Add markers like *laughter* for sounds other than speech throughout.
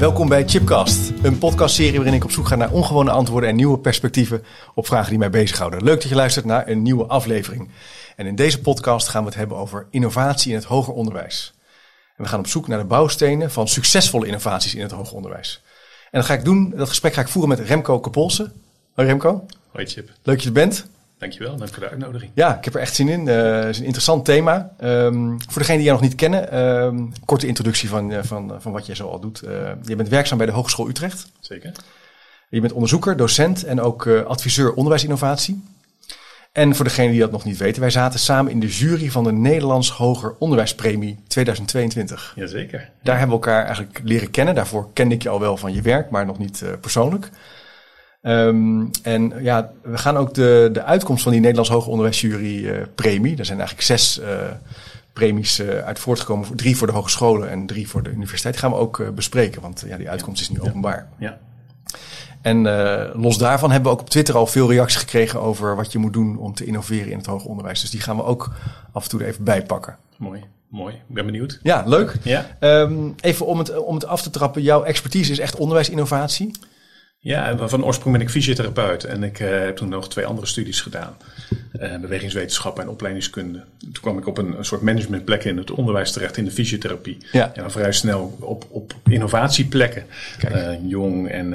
Welkom bij Chipcast, een podcastserie waarin ik op zoek ga naar ongewone antwoorden en nieuwe perspectieven op vragen die mij bezighouden. Leuk dat je luistert naar een nieuwe aflevering. En in deze podcast gaan we het hebben over innovatie in het hoger onderwijs. En we gaan op zoek naar de bouwstenen van succesvolle innovaties in het hoger onderwijs. En dat ga ik doen, dat gesprek ga ik voeren met Remco Kapolsen. Hoi Remco. Hoi Chip. Leuk dat je er bent. Dankjewel, dank voor de uitnodiging. Ja, ik heb er echt zin in. Uh, het is een interessant thema. Um, voor degenen die jou nog niet kennen, um, korte introductie van, uh, van, van wat jij zo al doet. Uh, je bent werkzaam bij de Hogeschool Utrecht. Zeker. Je bent onderzoeker, docent en ook adviseur onderwijsinnovatie. En voor degenen die dat nog niet weten, wij zaten samen in de jury van de Nederlands Hoger Onderwijspremie 2022. Jazeker. Daar hebben we elkaar eigenlijk leren kennen. Daarvoor kende ik je al wel van je werk, maar nog niet persoonlijk. Um, en ja, we gaan ook de, de uitkomst van die Nederlands Hoger Onderwijsjury uh, premie. Er zijn eigenlijk zes uh, premies uh, uit voortgekomen. Drie voor de hogescholen en drie voor de universiteit. Die gaan we ook bespreken, want ja, die uitkomst is nu openbaar. Ja. En los daarvan hebben we ook op Twitter al veel reacties gekregen over wat je moet doen om te innoveren in het hoger onderwijs. Dus die gaan we ook af en toe er even bijpakken. Mooi. Mooi, ik ben benieuwd. Ja, leuk. Ja. Um, even om het, om het af te trappen, jouw expertise is echt onderwijsinnovatie. Ja, van oorsprong ben ik fysiotherapeut en ik uh, heb toen nog twee andere studies gedaan. Uh, bewegingswetenschap en opleidingskunde. Toen kwam ik op een, een, soort managementplek in het onderwijs terecht in de fysiotherapie. Ja. En dan vrij snel op, op innovatieplekken. Uh, jong en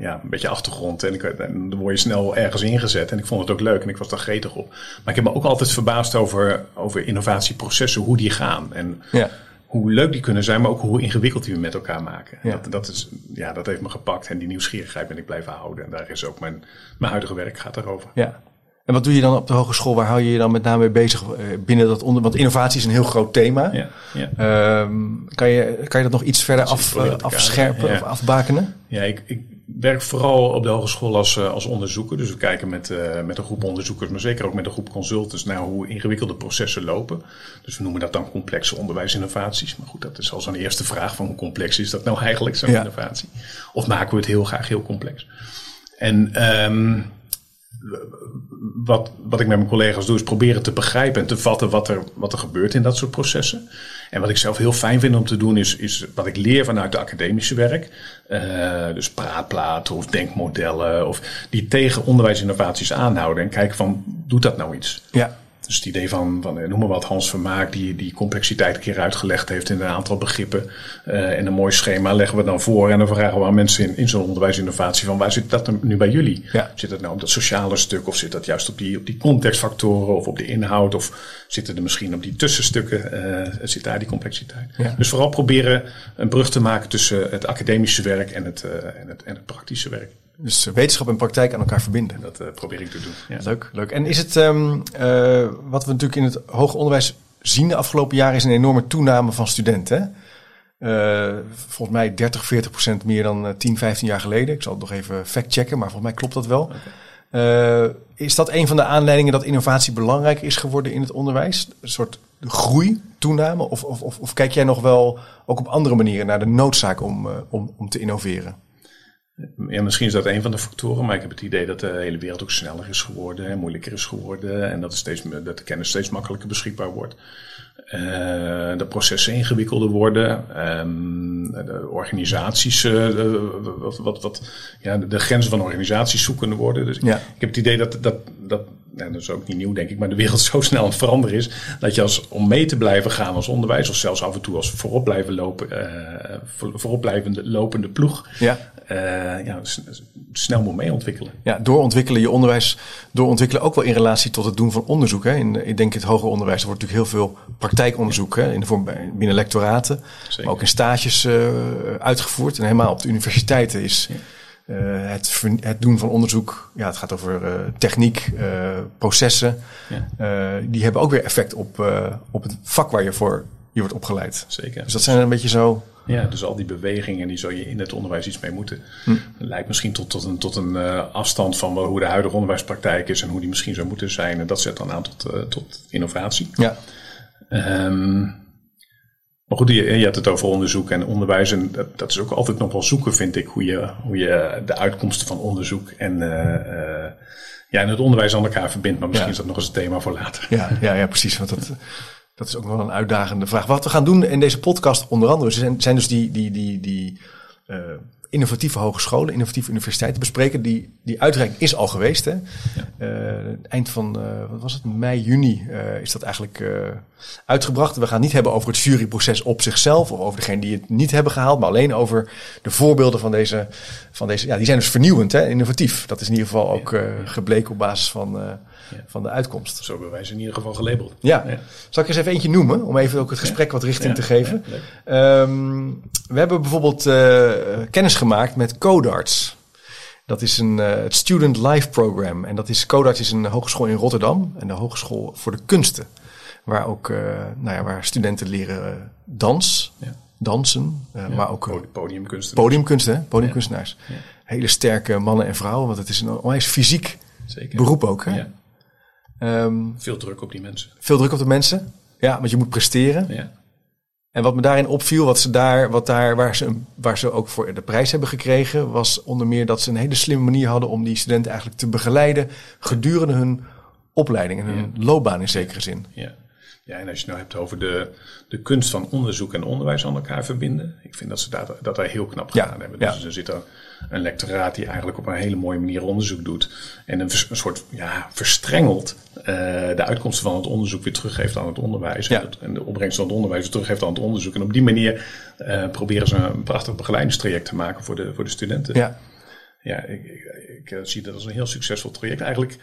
ja, een beetje achtergrond. En, ik, en dan word je snel ergens ingezet. En ik vond het ook leuk en ik was daar gretig op. Maar ik heb me ook altijd verbaasd over, over innovatieprocessen, hoe die gaan. En ja hoe leuk die kunnen zijn, maar ook hoe ingewikkeld die we met elkaar maken. Ja. Dat, dat, is, ja, dat heeft me gepakt en die nieuwsgierigheid ben ik blijven houden. En daar is ook mijn, mijn huidige werk gaat daarover. Ja. En wat doe je dan op de hogeschool? Waar hou je je dan met name mee bezig binnen dat onder? Want innovatie is een heel groot thema. Ja, ja. Um, kan, je, kan je dat nog iets verder af, uh, afscherpen ja. of afbakenen? Ja, ik, ik werk vooral op de hogeschool als, uh, als onderzoeker. Dus we kijken met, uh, met een groep onderzoekers, maar zeker ook met een groep consultants naar hoe ingewikkelde processen lopen. Dus we noemen dat dan complexe onderwijsinnovaties. Maar goed, dat is al zo'n eerste vraag van hoe complex is dat nou eigenlijk, zo'n innovatie? Of maken we het heel graag heel complex? En um, wat, wat ik met mijn collega's doe, is proberen te begrijpen en te vatten wat er, wat er gebeurt in dat soort processen. En wat ik zelf heel fijn vind om te doen, is, is wat ik leer vanuit de academische werk. Uh, dus praatplaten of denkmodellen, of die tegen onderwijsinnovaties aanhouden en kijken van, doet dat nou iets? Ja. Dus het idee van, van noem maar wat, Hans Vermaak, die die complexiteit een keer uitgelegd heeft in een aantal begrippen. Uh, en een mooi schema leggen we dan voor. En dan vragen we aan mensen in, in zo'n onderwijsinnovatie van waar zit dat nu bij jullie? Ja. Zit dat nou op dat sociale stuk of zit dat juist op die, op die contextfactoren of op de inhoud? Of zitten er misschien op die tussenstukken, uh, zit daar die complexiteit? Ja. Dus vooral proberen een brug te maken tussen het academische werk en het, uh, en het, en het praktische werk. Dus wetenschap en praktijk aan elkaar verbinden. Dat uh, probeer ik te doen. Ja. Leuk, leuk. En is het, um, uh, wat we natuurlijk in het hoger onderwijs zien de afgelopen jaren, is een enorme toename van studenten. Uh, volgens mij 30, 40 procent meer dan 10, 15 jaar geleden. Ik zal het nog even factchecken, maar volgens mij klopt dat wel. Okay. is dat een van de aanleidingen dat innovatie belangrijk is geworden in het onderwijs? Een soort groei, toename? Of, of, of, of kijk jij nog wel ook op andere manieren naar de noodzaak om, om, om te innoveren? Ja, misschien is dat een van de factoren, maar ik heb het idee dat de hele wereld ook sneller is geworden en moeilijker is geworden en dat, steeds, dat de kennis steeds makkelijker beschikbaar wordt. Uh, de processen ingewikkelder worden, um, de organisaties, uh, wat, wat, wat, ja, de grenzen van organisaties zoekender worden. Dus ja. ik heb het idee dat, dat, dat ja, dat is ook niet nieuw denk ik, maar de wereld *laughs* zo snel aan het veranderen is, dat je als, om mee te blijven gaan als onderwijs, of zelfs af en toe als voorop blijven lopen, uh, voorop blijvende lopende ploeg, ja. Uh, ja, snel moet mee ontwikkelen. Ja, doorontwikkelen je onderwijs, doorontwikkelen ook wel in relatie tot het doen van onderzoek. Hè. In, ik denk in het hoger onderwijs, er wordt natuurlijk heel veel praktijkonderzoek hè, in de vorm binnen lectoraten, Zeker. maar ook in stages uh, uitgevoerd. En helemaal op de universiteiten is uh, het, het, doen van onderzoek, ja, het gaat over techniek, processen. Ja. die hebben ook weer effect op, op het vak waar je voor je wordt opgeleid. Zeker. Dus dat zijn een beetje zo... Ja, dus al die bewegingen, die zou je in het onderwijs iets mee moeten. Hm. Lijkt misschien tot, tot een, tot een uh, afstand van hoe de huidige onderwijspraktijk is en hoe die misschien zou moeten zijn. En dat zet dan aan tot, uh, tot innovatie. Ja. Um, maar goed, je, je hebt het over onderzoek en onderwijs. En dat, dat, is ook altijd nog wel zoeken, vind ik, hoe je, hoe je de uitkomsten van onderzoek en, uh, uh, ja, en het onderwijs aan elkaar verbindt. Maar misschien ja. is dat nog eens een thema voor later. Ja, ja, ja precies. Want dat, dat is ook wel een uitdagende vraag. Wat we gaan doen in deze podcast, onder andere, zijn, zijn dus die, die, die, die uh, innovatieve hogescholen, innovatieve universiteiten bespreken. Die, die uitreiking is al geweest. Hè? Ja. Uh, eind van, uh, wat was het, mei, juni uh, is dat eigenlijk uitgebracht. We gaan niet hebben over het juryproces op zichzelf of over degene die het niet hebben gehaald, maar alleen over de voorbeelden van deze. Van deze ja, die zijn dus vernieuwend, hè, innovatief. Dat is in ieder geval ook gebleken op basis van, van de uitkomst. Zo hebben wij ze in ieder geval gelabeld. Ja. ja. Zal ik eens even eentje noemen, om even ook het gesprek wat richting te geven. Um, we hebben bijvoorbeeld kennis gemaakt met Codarts. Dat is een uh, het Student Life Program. En dat is, Codarts is een hogeschool in Rotterdam. En de hogeschool voor de kunsten. Waar ook uh, nou ja, waar studenten leren dans, ja. dansen. Uh, ja, maar ook podiumkunsten. Podiumkunsten, hè? podiumkunstenaars. Ja. Hele sterke mannen en vrouwen. Want het is een onwijs fysiek Zeker. beroep ook. Hè? Um, veel druk op die mensen. Veel druk op de mensen. Ja, want je moet presteren. Ja. En wat me daarin opviel, wat ze daar, wat daar, waar, ze, waar ze ook voor de prijs hebben gekregen, was onder meer dat ze een hele slimme manier hadden om die studenten eigenlijk te begeleiden gedurende hun opleiding en hun ja. loopbaan in zekere zin. Ja. Ja, en als je het nou hebt over de, de kunst van onderzoek en onderwijs aan elkaar verbinden. Ik vind dat ze dat, dat daar heel knap gedaan ja, hebben. Dus ja. er zit er een lectoraat die eigenlijk op een hele mooie manier onderzoek doet. En een, een soort ja, verstrengeld uh, de uitkomsten van het onderzoek weer teruggeeft aan het onderwijs. Ja. En, de opbrengst van het onderwijs weer teruggeeft aan het onderzoek. En op die manier uh, proberen ze een prachtig begeleidingstraject te maken voor de, voor de studenten. Ja, ja ik, ik, ik zie dat als een heel succesvol traject. Eigenlijk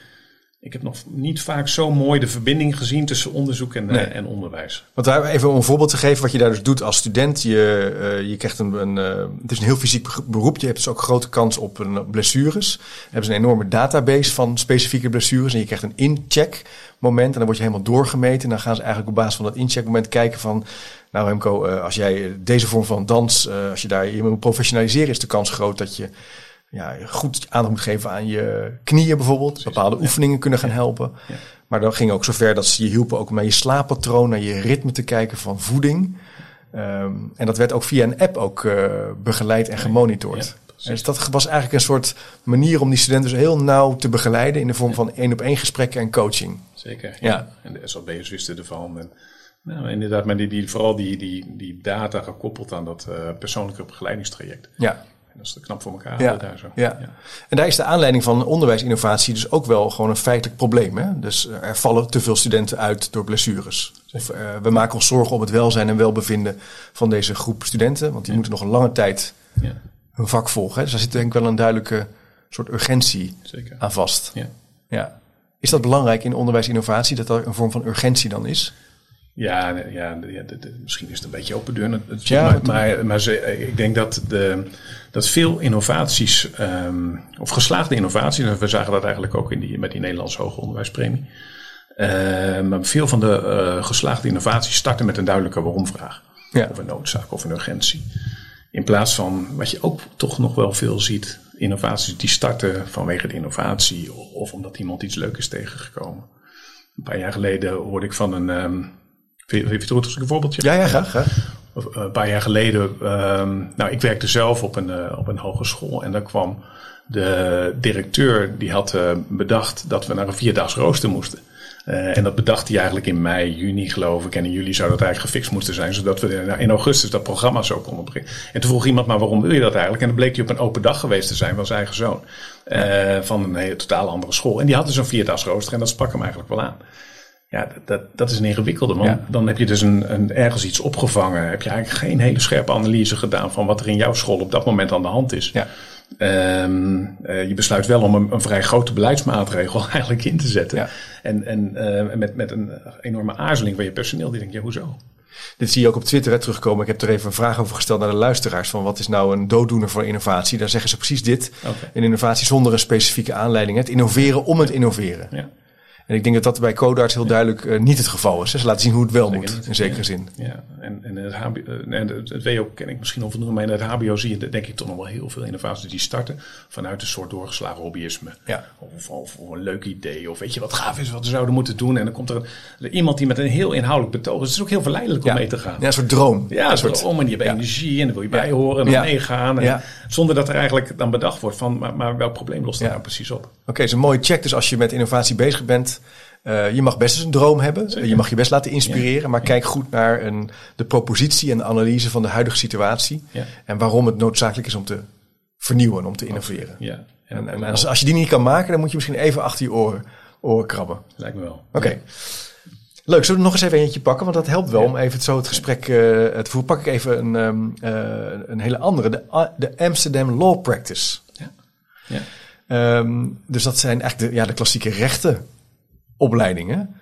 ik heb nog niet vaak zo mooi de verbinding gezien tussen onderzoek en, nee. en onderwijs. Want daar even om een voorbeeld te geven wat je daar dus doet als student. Je, uh, je krijgt een, een uh, het is een heel fysiek beroep. Je hebt dus ook grote kans op een blessures. We hebben een enorme database van specifieke blessures. En je krijgt een incheck moment. En dan word je helemaal doorgemeten. En dan gaan ze eigenlijk op basis van dat incheck moment kijken van... Nou Remco, uh, als jij deze vorm van dans, als je daar je moet professionaliseren... is de kans groot dat je ja, goed aandacht moet geven aan je knieën bijvoorbeeld. Precies, bepaalde ja. oefeningen kunnen gaan helpen. Ja. Maar dan ging ook zover dat ze je hielpen ook om naar je slaappatroon, naar je ritme te kijken van voeding. Um, en dat werd ook via een app ook uh, begeleid en gemonitord. Dus dat was eigenlijk een soort manier om die studenten dus heel nauw te begeleiden in de vorm van één op één gesprekken en coaching. Zeker. Ja. En de SLB'ers wisten ervan. En nou, inderdaad, maar die, die, vooral die, die, die data gekoppeld aan dat uh, persoonlijke begeleidingstraject. Ja. En dat is knap voor elkaar ja, daar zo. Ja. ja. En daar is de aanleiding van onderwijsinnovatie dus ook wel gewoon een feitelijk probleem. Hè? Dus er vallen te veel studenten uit door blessures. Of uh, we maken ons zorgen om het welzijn en welbevinden van deze groep studenten. Want die moeten nog een lange tijd ja. hun vak volgen. Hè? Dus daar zit denk ik wel een duidelijke soort urgentie Zeker. aan vast. Ja. Ja. Is dat belangrijk in onderwijsinnovatie, dat er een vorm van urgentie dan is? Ja, ja, ja de, de, misschien is het een beetje open deur. Ja, maar, maar, maar ze, ik denk dat, de, dat veel innovaties, um, of geslaagde innovaties, en we zagen dat eigenlijk ook in die, met die Nederlandse hoge onderwijspremie. Uh, maar veel van de uh, geslaagde innovaties starten met een duidelijke waarom-vraag. Ja. Of een noodzaak of een urgentie. In plaats van wat je ook toch nog wel veel ziet, innovaties die starten vanwege de innovatie of omdat iemand iets leuks is tegengekomen. Een paar jaar geleden hoorde ik van een. Um, Heeft het een voorbeeldje? Ja, ja, graag. graag. Een paar jaar geleden, um, nou, ik werkte zelf op een, uh, op een hogeschool en daar kwam de directeur, die had uh, bedacht dat we naar een vierdaags rooster moesten. Uh, en dat bedacht hij eigenlijk in mei, juni geloof ik. En in juli zou dat eigenlijk gefixt moeten zijn, zodat we nou, in augustus dat programma zo konden beginnen. En toen vroeg iemand, maar waarom wil je dat eigenlijk? En dan bleek hij op een open dag geweest te zijn van zijn eigen zoon. Uh, van een hele totaal andere school. En die had dus een vierdaags rooster en dat sprak hem eigenlijk wel aan. Ja, dat, dat is een ingewikkelde, want ja. dan heb je dus een, een, ergens iets opgevangen. Heb je eigenlijk geen hele scherpe analyse gedaan van wat er in jouw school op dat moment aan de hand is. Ja. Um, uh, je besluit wel om een, een, vrij grote beleidsmaatregel *laughs* eigenlijk in te zetten. Ja. En, en uh, met, met een enorme aarzeling van je personeel. Die denkt, ja, hoezo? Dit zie je ook op Twitter hè, terugkomen. Ik heb er even een vraag over gesteld naar de luisteraars. Van wat is nou een dooddoener voor innovatie? Daar zeggen ze precies dit. Okay. Een innovatie zonder een specifieke aanleiding. Het innoveren om het innoveren. Ja. En ik denk dat dat bij Codarts heel duidelijk uh, niet het geval is. Ze laten zien hoe het wel moet, in zekere ja, zin. Ja, en, en het, HBO, en het WO ken ik misschien onvoldoende, maar in het HBO zie je denk ik toch nog wel heel veel innovaties die starten vanuit een soort doorgeslagen hobbyisme. Ja. Of, of, of, een leuk idee, of weet je wat gaaf is wat we zouden moeten doen. En dan komt er iemand die met een heel inhoudelijk betoog. Dus het is ook heel verleidelijk om mee te gaan. Ja, een soort droom. Ja, een soort droom en je hebt energie en dan wil je bij horen en dan meegaan. En Zonder dat er eigenlijk dan bedacht wordt van, maar, maar welk probleem lost dat nou precies op? Oké, okay, is een mooie check. Dus als je met innovatie bezig bent, uh, je mag best eens een droom hebben. Je mag je best laten inspireren. Maar kijk goed naar een, de propositie en de analyse van de huidige situatie. En waarom het noodzakelijk is om te vernieuwen, om te innoveren. Ja. En, en, als, als, je die niet kan maken, dan moet je misschien even achter je oren, oren krabben. Lijkt me wel. Oké. Leuk, zullen we nog eens even eentje pakken? Want dat helpt wel om even zo het gesprek uh, te voeren. Pak ik even een, um, uh, een hele andere, de, de Amsterdam Law Practice. Ja. ja. Um, dus dat zijn eigenlijk de, ja, de klassieke rechtenopleidingen.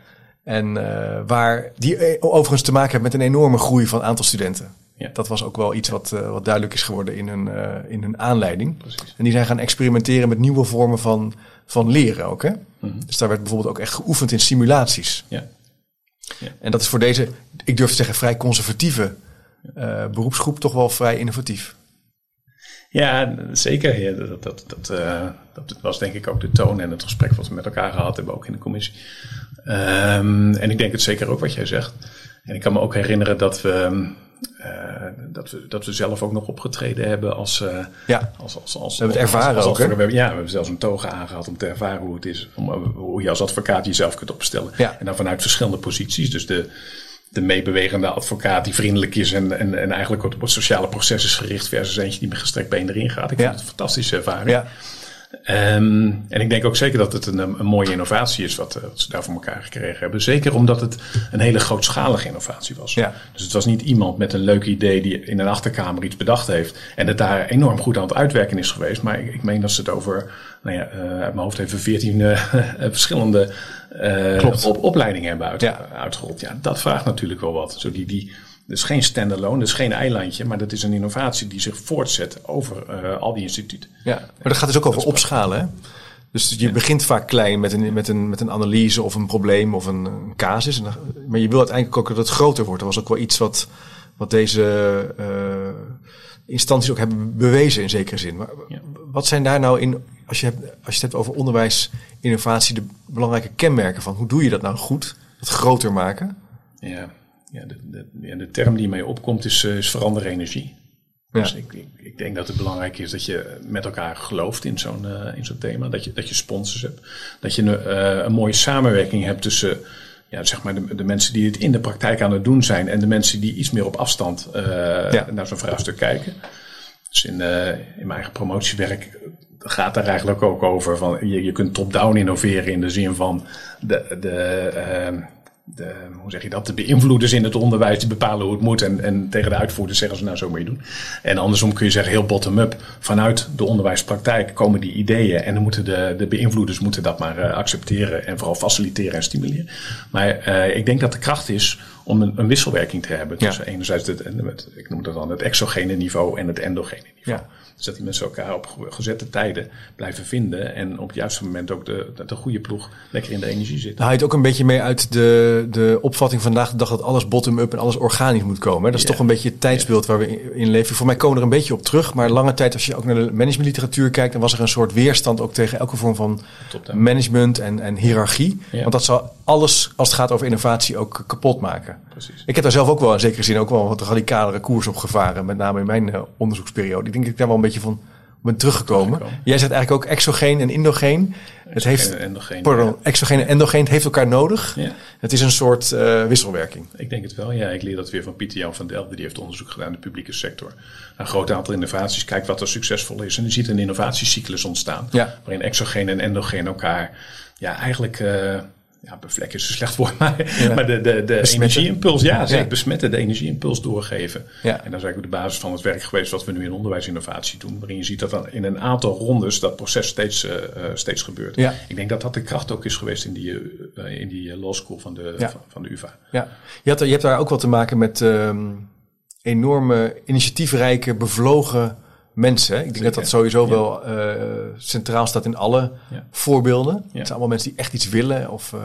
En uh, waar die overigens te maken hebben met een enorme groei van aantal studenten. Ja. Dat was ook wel iets wat, uh, wat duidelijk is geworden in hun, uh, in hun aanleiding. Precies. En die zijn gaan experimenteren met nieuwe vormen van, van leren ook. Hè? Mm -hmm. Dus daar werd bijvoorbeeld ook echt geoefend in simulaties. Ja. Ja. En dat is voor deze, ik durf te zeggen, vrij conservatieve beroepsgroep toch wel vrij innovatief. Ja, zeker. Ja, dat, dat, dat, uh, dat, was denk ik ook de toon en het gesprek wat we met elkaar gehad hebben, ook in de commissie. Um, en ik denk het zeker ook wat jij zegt. En ik kan me ook herinneren dat we, uh, dat we, dat we zelf ook nog opgetreden hebben als... Uh, ja, als, als, als, we hebben het ervaren als, als, ook, we, Ja, we hebben zelfs een toga aangehad om te ervaren hoe het is. Om, hoe je als advocaat jezelf kunt opstellen. Ja. En dan vanuit verschillende posities. Dus de, de meebewegende advocaat die vriendelijk is en, en, en eigenlijk op sociale processen is gericht versus eentje die met gestrekt been erin gaat. Ik ja. vind het een fantastische ervaring. Ja. Um, en ik denk ook zeker dat het een, een mooie innovatie is wat, wat, ze daar voor elkaar gekregen hebben. Zeker omdat het een hele grootschalige innovatie was. Ja. Dus het was niet iemand met een leuk idee die in een achterkamer iets bedacht heeft en het daar enorm goed aan het uitwerken is geweest. Maar ik, ik meen dat ze het over, nou ja, uh, uit mijn hoofd even veertien uh, *laughs* verschillende uh, op, opleidingen hebben uit, ja. uitgerold. Ja, dat vraagt natuurlijk wel wat. Zo die, die, is geen standalone, is geen eilandje, maar dat is een innovatie die zich voortzet over uh, al die instituten. Ja, maar dat gaat dus ook over opschalen. Hè? Dus je ja. begint vaak klein met een, met, een, met een analyse of een probleem of een, een casus. En dan, maar je wil uiteindelijk ook dat het groter wordt. Dat was ook wel iets wat, wat deze uh, instanties ook hebben bewezen in zekere zin. Maar ja. wat zijn daar nou in, als je, hebt, als je het hebt over onderwijs, innovatie, de belangrijke kenmerken van? Hoe doe je dat nou goed? Het groter maken? Ja, ja, de, de, term die mee opkomt is, uh, is veranderen energie. Ja. Dus ik, ik, ik, denk dat het belangrijk is dat je met elkaar gelooft in zo'n uh, in zo'n thema. Dat je, dat je sponsors hebt. Dat je een, uh, een mooie samenwerking hebt tussen ja, zeg maar de, de, mensen die het in de praktijk aan het doen zijn. En de mensen die iets meer op afstand ja. naar zo'n vraagstuk kijken. Dus in, in mijn eigen promotiewerk gaat daar eigenlijk ook over. Van je, je kunt top-down innoveren in de zin van de, de de, hoe zeg je dat, de beïnvloeders in het onderwijs die bepalen hoe het moet en, en tegen de uitvoerders zeggen ze nou zo moet je doen. En andersom kun je zeggen heel bottom-up, vanuit de onderwijspraktijk komen die ideeën en dan moeten de, de beïnvloeders moeten dat maar uh, accepteren en vooral faciliteren en stimuleren. Maar uh, ik denk dat de kracht is om een, een wisselwerking te hebben tussen ja. enerzijds het, het, ik noem dat dan het exogene niveau en het endogene niveau. Ja. Dus dat die mensen elkaar op gezette tijden blijven vinden. En op het juiste moment ook de, de, de goede ploeg lekker in de energie zit. Je het ook een beetje mee uit de, de opvatting vandaag de dag dat alles bottom-up en alles organisch moet komen. Dat is toch een beetje het tijdsbeeld waar we in leven. Voor mij komen we er een beetje op terug. Maar lange tijd, als je ook naar de managementliteratuur kijkt, dan was er een soort weerstand ook tegen elke vorm van management en, en hiërarchie. Want dat zal alles, als het gaat over innovatie, ook kapot maken. Precies. Ik heb daar zelf ook wel in zekere zin ook wel wat radicalere koers op gevaren. Met name in mijn uh, onderzoeksperiode. Ik denk dat ik daar wel een beetje van ben teruggekomen. Jij zegt eigenlijk ook exogeen en endogeen. Het heeft, En endogeen, pardon, exogeen en endogeen het heeft elkaar nodig. Ja. Het is een soort uh, wisselwerking. Ik denk het wel, ja. Ik leer dat weer van Pieter Jan van Delft. Die heeft onderzoek gedaan in de publieke sector. Een groot aantal innovaties. Kijkt wat er succesvol is. En je ziet een innovatiecyclus ontstaan. Ja. Waarin exogeen en endogeen elkaar ja, eigenlijk... Uh, ja, bevlekken is een slecht woord, maar, Ja. maar de, de, de energieimpuls, ja, zeker Ja. besmetten, de energieimpuls doorgeven. Ja. En dat is eigenlijk de basis van het werk geweest wat we nu in onderwijsinnovatie doen. Waarin je ziet dat dan in een aantal rondes dat proces steeds, uh, uh, steeds gebeurt. Ja. Ik denk dat dat de kracht ook is geweest in die, uh, in die law school van de, van, van de UvA. Ja. Je, had, je hebt daar ook wat te maken met um, enorme initiatiefrijke, bevlogen mensen. Ik denk Zeker. dat dat sowieso Ja. wel eh, centraal staat in alle Ja. voorbeelden. Het zijn allemaal mensen die echt iets willen of eh,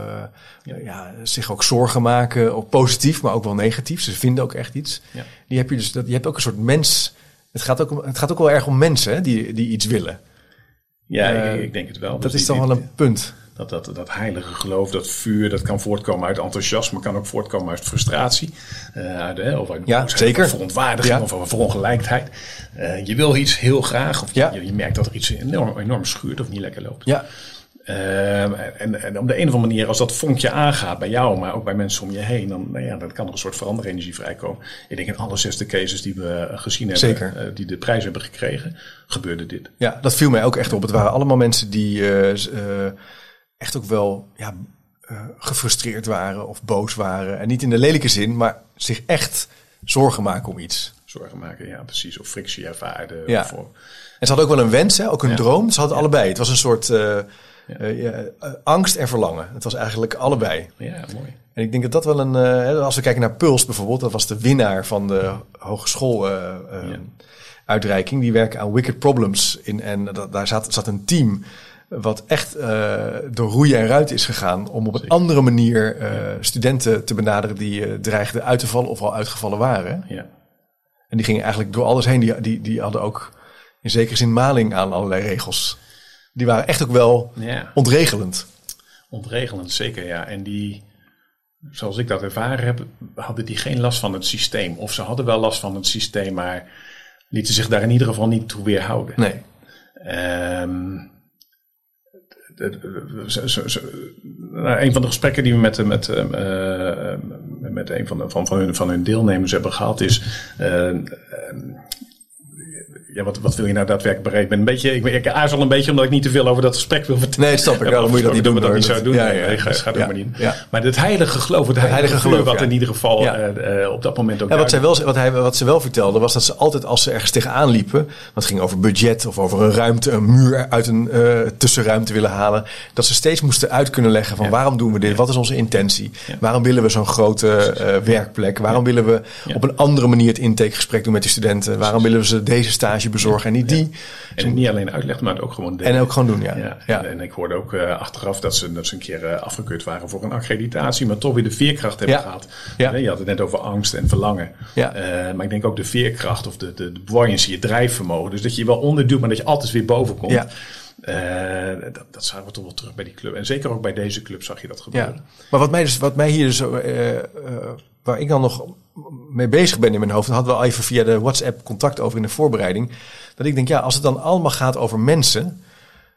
Ja. ja. zich ook zorgen maken. Ook positief, maar ook wel negatief. Ze vinden ook echt iets. Die heb je dus. Dat, je hebt ook een soort mens. Het gaat ook, om- het gaat ook wel erg om mensen hè, die, die iets willen. Ja, Eh, ik, ik denk het wel. Dat Dus is die- dan wel een punt. Dat, dat, dat heilige geloof, dat vuur, dat kan voortkomen uit enthousiasme, kan ook voortkomen uit frustratie. uit, hè, of uit Ja, zeker. Verontwaardiging Ja. of een verongelijkheid. Eh, je wil iets heel graag, of Ja. je, je merkt dat er iets enorm, enorm schuurt of niet lekker loopt. Ja, Eh, en, en op de een of andere manier, als dat vonkje aangaat bij jou, maar ook bij mensen om je heen, dan, nou ja, dan kan er een soort veranderenergie vrijkomen. Ik denk in alle zesde cases die we gezien hebben, Zeker. die de prijs hebben gekregen, gebeurde dit. ja, dat viel mij ook echt op. Het waren allemaal mensen die echt ook wel ja, eh, gefrustreerd waren of boos waren. En niet in de lelijke zin, maar zich echt zorgen maken om iets. Zorgen maken, ja precies, of frictie ervaarden. Ja. Of, of- En ze hadden ook wel een wens, hè? ook een Ja. droom. Ze hadden allebei. Het was een soort eh, eh, angst en verlangen. Het was eigenlijk allebei. ja, mooi. En ik denk dat dat wel een... als we kijken naar Puls bijvoorbeeld, dat was de winnaar van de hogeschool eh, eh, Ja. uitreiking. Die werken aan Wicked Problems. In, en dat, daar zat, zat een team wat echt eh, door roeien en ruiten is gegaan... om op een andere manier eh, studenten te benaderen die eh, dreigden uit te vallen of al uitgevallen waren. Ja. En die gingen eigenlijk door alles heen. Die, die, die hadden ook in zekere zin maling aan allerlei regels. Die waren echt ook wel ja, ontregelend. ontregelend zeker, ja. En die, zoals ik dat ervaren heb, hadden die geen last van het systeem. Of ze hadden wel last van het systeem, maar lieten zich daar in ieder geval niet toe weerhouden. Nee. Ehm, de- de- zo- zo- zo- nou, een van de gesprekken die we met, met, eh, eh, met een van, de, van, van, hun, van hun deelnemers hebben gehad is. Ja, wat, wat wil je nou daadwerkelijk bereiken? Ik ben een beetje, ik, ik aarzel een beetje omdat ik niet te veel over dat gesprek wil vertellen. Nee, snap ik. Dan moet je dat niet doen, dat niet zouden doen. Ja, ja, Nee, ga, maar niet. Maar het heilige geloof, het heilige, heilige geloof, wat in ieder geval eh, eh, op dat moment ook Ja, wat, zij wel, wat, hij, wat ze wel vertelde was dat ze altijd als ze ergens tegenaan liepen, want het ging over budget of over een ruimte, een muur uit een eh, tussenruimte willen halen, dat ze steeds moesten uit kunnen leggen van waarom doen we dit, wat is onze intentie, waarom willen we zo'n grote werkplek, waarom willen we op een andere manier het intakegesprek doen met de studenten, waarom willen we ze deze stage bezorgen en niet die. En niet alleen uitleggen, maar het ook gewoon delen. En ook gewoon doen, ja. Ja, ja. En, ik hoorde ook eh, achteraf dat ze, dat ze een keer eh, afgekeurd waren voor een accreditatie, maar toch weer de veerkracht hebben Ja. gehad. Ja. Eh, Je had het net over angst en verlangen. Ja. Maar ik denk ook de veerkracht of de, de, de buoyancy, je drijfvermogen. Dus dat je wel onderduwt, maar dat je altijd weer boven komt. Ja. Dat, dat zagen we toch wel terug bij die club. En zeker ook bij deze club zag je dat Ja, gebeuren. maar maar wat mij, dus, wat mij hier dus, eh, eh, waar ik dan nog mee bezig ben in mijn hoofd, dan hadden we al even via de WhatsApp contact over in de voorbereiding, dat ik denk, ja, als het dan allemaal gaat over mensen,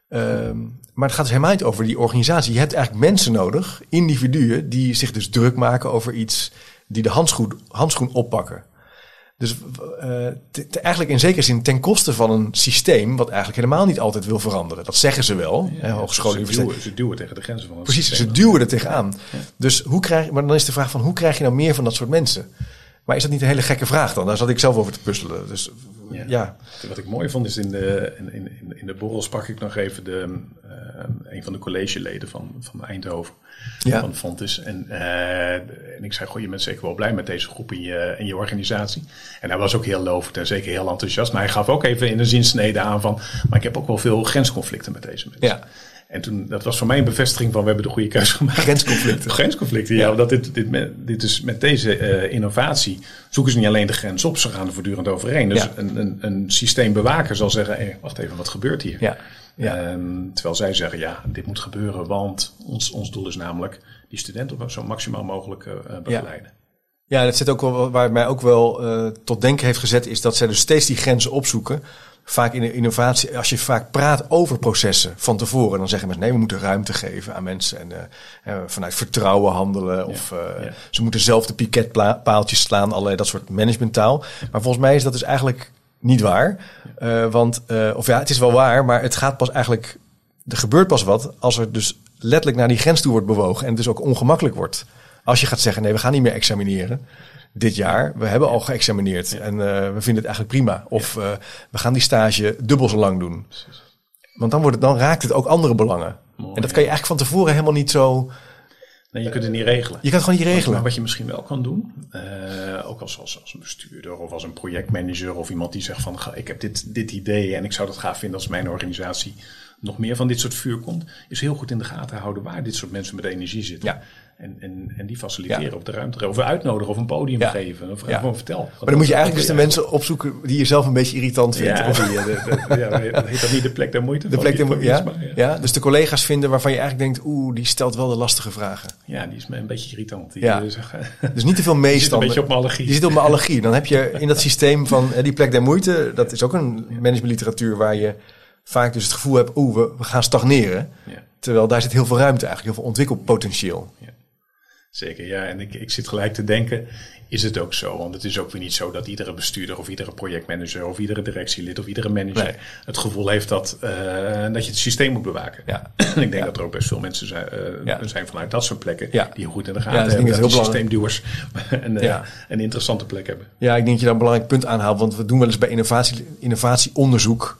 ehm, maar het gaat dus helemaal niet over die organisatie. Je hebt eigenlijk mensen nodig, individuen, die zich dus druk maken over iets, die de handschoen, handschoen oppakken. Dus eh, te- te- eigenlijk in zekere zin ten koste van een systeem wat eigenlijk helemaal niet altijd wil veranderen. Dat zeggen ze wel, hè, hogescholen, ze, duwen, ze duwen tegen de grenzen van het Precies, systeem. ze duwen er tegenaan. Dus hoe krijg, maar dan is de vraag van hoe krijg je nou meer van dat soort mensen? Maar is dat niet een hele gekke vraag dan? Daar zat ik zelf over te puzzelen. Dus ja, Ja. Wat ik mooi vond is in de, in, in, in de borrel sprak ik nog even de, eh, een van de collegeleden van, van Eindhoven. Ja. Van Fontes. En, eh, en ik zei, goh, je bent zeker wel blij met deze groep in je, in je organisatie. En hij was ook heel lovend en zeker heel enthousiast. Maar hij gaf ook even in een zinsnede aan van, maar ik heb ook wel veel grensconflicten met deze mensen. Ja. En toen, dat was voor mij een bevestiging van, we hebben de goede keuze gemaakt. Grensconflicten. *laughs* Grensconflicten, ja. Dat dit, dit, met- dit is met deze eh, innovatie zoeken ze niet alleen de grens op, ze gaan er voortdoorend overheen. Dus Ja. een, een, een systeembewaker zal zeggen, hey, wacht even, wat gebeurt hier? Ja. Ja. Ehm, terwijl zij zeggen, ja, dit moet gebeuren, want ons, ons doel is namelijk die studenten zo maximaal mogelijk eh, eh, begeleiden. Ja, dat zit ook wel, waar het mij ook wel tot denken heeft gezet, is dat zij dus steeds die grenzen opzoeken. Vaak in de innovatie, als je vaak praat over processen van tevoren, dan zeggen mensen nee, we moeten ruimte geven aan mensen en eh, vanuit vertrouwen handelen. Of eh, ja. ze moeten zelf de piketpaaltjes slaan, allerlei dat soort managementtaal. Maar volgens mij is dat dus eigenlijk niet waar. Eh, want, of ja, het is wel waar, maar het gaat pas eigenlijk, er gebeurt pas wat als er dus letterlijk naar die grens toe wordt bewogen en het dus ook ongemakkelijk wordt. Als je gaat zeggen, nee, we gaan niet meer examineren dit jaar. We hebben al geëxamineerd en eh, we vinden het eigenlijk prima. Of eh, we gaan die stage dubbel zo lang doen. Want dan, wordt het, dan raakt het ook andere belangen. Mooi, en dat kan je eigenlijk van tevoren helemaal niet zo Nee, je kunt het niet regelen. Je kan het gewoon niet regelen. Maar wat je misschien wel kan doen, uh, ook als, als, als een bestuurder of als een projectmanager of iemand die zegt van ik heb dit, dit idee en ik zou dat gaaf vinden als mijn organisatie nog meer van dit soort vuur komt, is heel goed in de gaten houden waar dit soort mensen met energie zitten. Ja. En, en, en die faciliteren op de ruimte. Of uitnodigen of een podium geven. Of gewoon vertel. Maar dan moet je eigenlijk dus de mensen opzoeken die je zelf een beetje irritant vindt. Ja, die, de, *laughs* dat heet dat niet de plek der moeite? De plek der moeite, ja, ja. Dus de collega's vinden waarvan je eigenlijk denkt, oeh, die stelt wel de lastige vragen. Ja, die is me een beetje irritant. Die, ja. Dus, *laughs* dus niet te veel meestanden. een beetje op mijn allergie. Die zit op mijn allergie. Dan heb je *laughs* in dat systeem van die plek der moeite, dat is ook een managementliteratuur waar je vaak dus het gevoel hebt, oeh, we, we gaan stagneren. Terwijl daar zit heel veel ruimte eigenlijk, heel veel ontwikkelpotentieel. Ja. Zeker, ja. En ik, ik zit gelijk te denken, is het ook zo? Want het is ook weer niet zo dat iedere bestuurder of iedere projectmanager of iedere directielid of iedere manager het gevoel heeft dat, uh, dat je het systeem moet bewaken. Ja. *clears throat* ik denk dat er ook best veel mensen zijn, uh, zijn vanuit dat soort plekken ja. die goed in de gaten hebben. Dat, dat systeemduwers *laughs* een, uh, een interessante plek hebben. Ja, ik denk dat je daar een belangrijk punt aanhaalt. Want we doen wel eens bij innovatie, innovatieonderzoek,